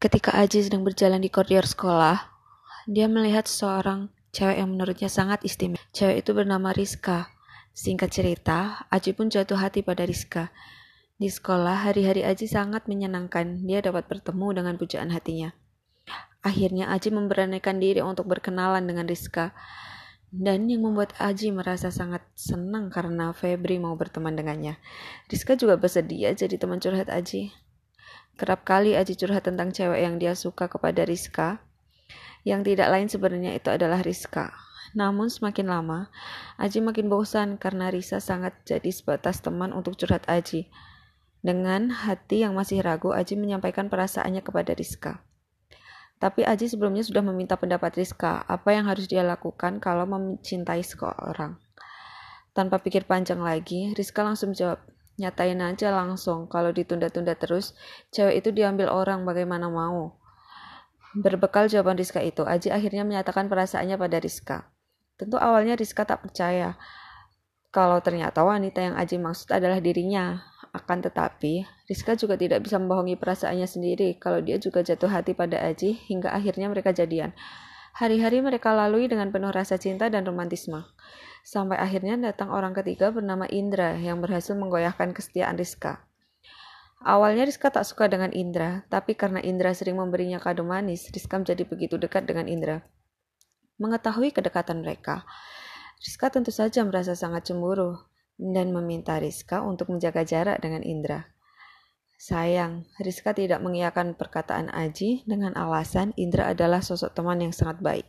Ketika Aji sedang berjalan di koridor sekolah, dia melihat seorang cewek yang menurutnya sangat istimewa. Cewek itu bernama Rizka. Singkat cerita, Aji pun jatuh hati pada Rizka. Di sekolah, hari-hari Aji sangat menyenangkan. Dia dapat bertemu dengan pujaan hatinya. Akhirnya Aji memberanikan diri untuk berkenalan dengan Rizka. Dan yang membuat Aji merasa sangat senang karena Febri mau berteman dengannya. Rizka juga bersedia jadi teman curhat Aji. Kerap kali Aji curhat tentang cewek yang dia suka kepada Rizka, yang tidak lain sebenarnya itu adalah Rizka. Namun semakin lama, Aji makin bosan karena Risa sangat jadi sebatas teman untuk curhat Aji. Dengan hati yang masih ragu, Aji menyampaikan perasaannya kepada Rizka. Tapi Aji sebelumnya sudah meminta pendapat Rizka, apa yang harus dia lakukan kalau mencintai seseorang. Tanpa pikir panjang lagi, Rizka langsung jawab, Nyatain aja langsung, kalau ditunda-tunda terus, cewek itu diambil orang bagaimana mau. Berbekal jawaban Rizka itu, Aji akhirnya menyatakan perasaannya pada Rizka. Tentu awalnya Rizka tak percaya kalau ternyata wanita yang Aji maksud adalah dirinya. Akan tetapi, Rizka juga tidak bisa membohongi perasaannya sendiri kalau dia juga jatuh hati pada Aji hingga akhirnya mereka jadian. Hari-hari mereka lalui dengan penuh rasa cinta dan romantisme. Sampai akhirnya datang orang ketiga bernama Indra yang berhasil menggoyahkan kesetiaan Rizka. Awalnya Rizka tak suka dengan Indra, tapi karena Indra sering memberinya kado manis, Rizka menjadi begitu dekat dengan Indra. Mengetahui kedekatan mereka, Rizka tentu saja merasa sangat cemburu dan meminta Rizka untuk menjaga jarak dengan Indra. Sayang, Rizka tidak mengiyakan perkataan Aji dengan alasan Indra adalah sosok teman yang sangat baik.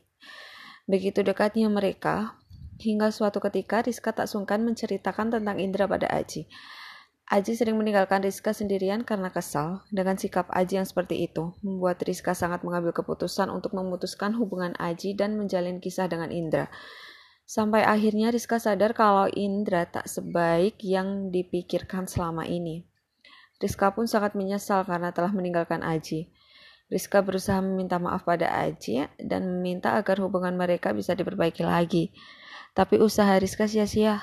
Begitu dekatnya mereka, Hingga suatu ketika Rizka tak sungkan menceritakan tentang Indra pada Aji. Aji sering meninggalkan Rizka sendirian karena kesal dengan sikap Aji yang seperti itu, membuat Rizka sangat mengambil keputusan untuk memutuskan hubungan Aji dan menjalin kisah dengan Indra. Sampai akhirnya Rizka sadar kalau Indra tak sebaik yang dipikirkan selama ini. Rizka pun sangat menyesal karena telah meninggalkan Aji. Rizka berusaha meminta maaf pada Aji dan meminta agar hubungan mereka bisa diperbaiki lagi. Tapi usaha Rizka sia-sia.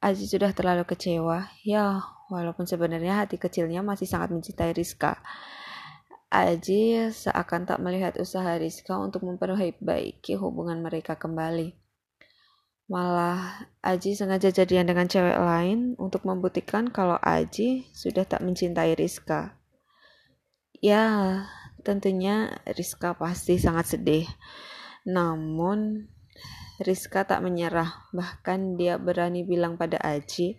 Aji sudah terlalu kecewa. Ya, walaupun sebenarnya hati kecilnya masih sangat mencintai Rizka. Aji seakan tak melihat usaha Rizka untuk memperbaiki hubungan mereka kembali. Malah Aji sengaja jadian dengan cewek lain untuk membuktikan kalau Aji sudah tak mencintai Rizka. Ya, tentunya Rizka pasti sangat sedih. Namun Rizka tak menyerah, bahkan dia berani bilang pada Aji,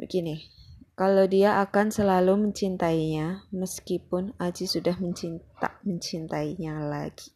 begini, kalau dia akan selalu mencintainya meskipun Aji sudah mencinta mencintainya lagi.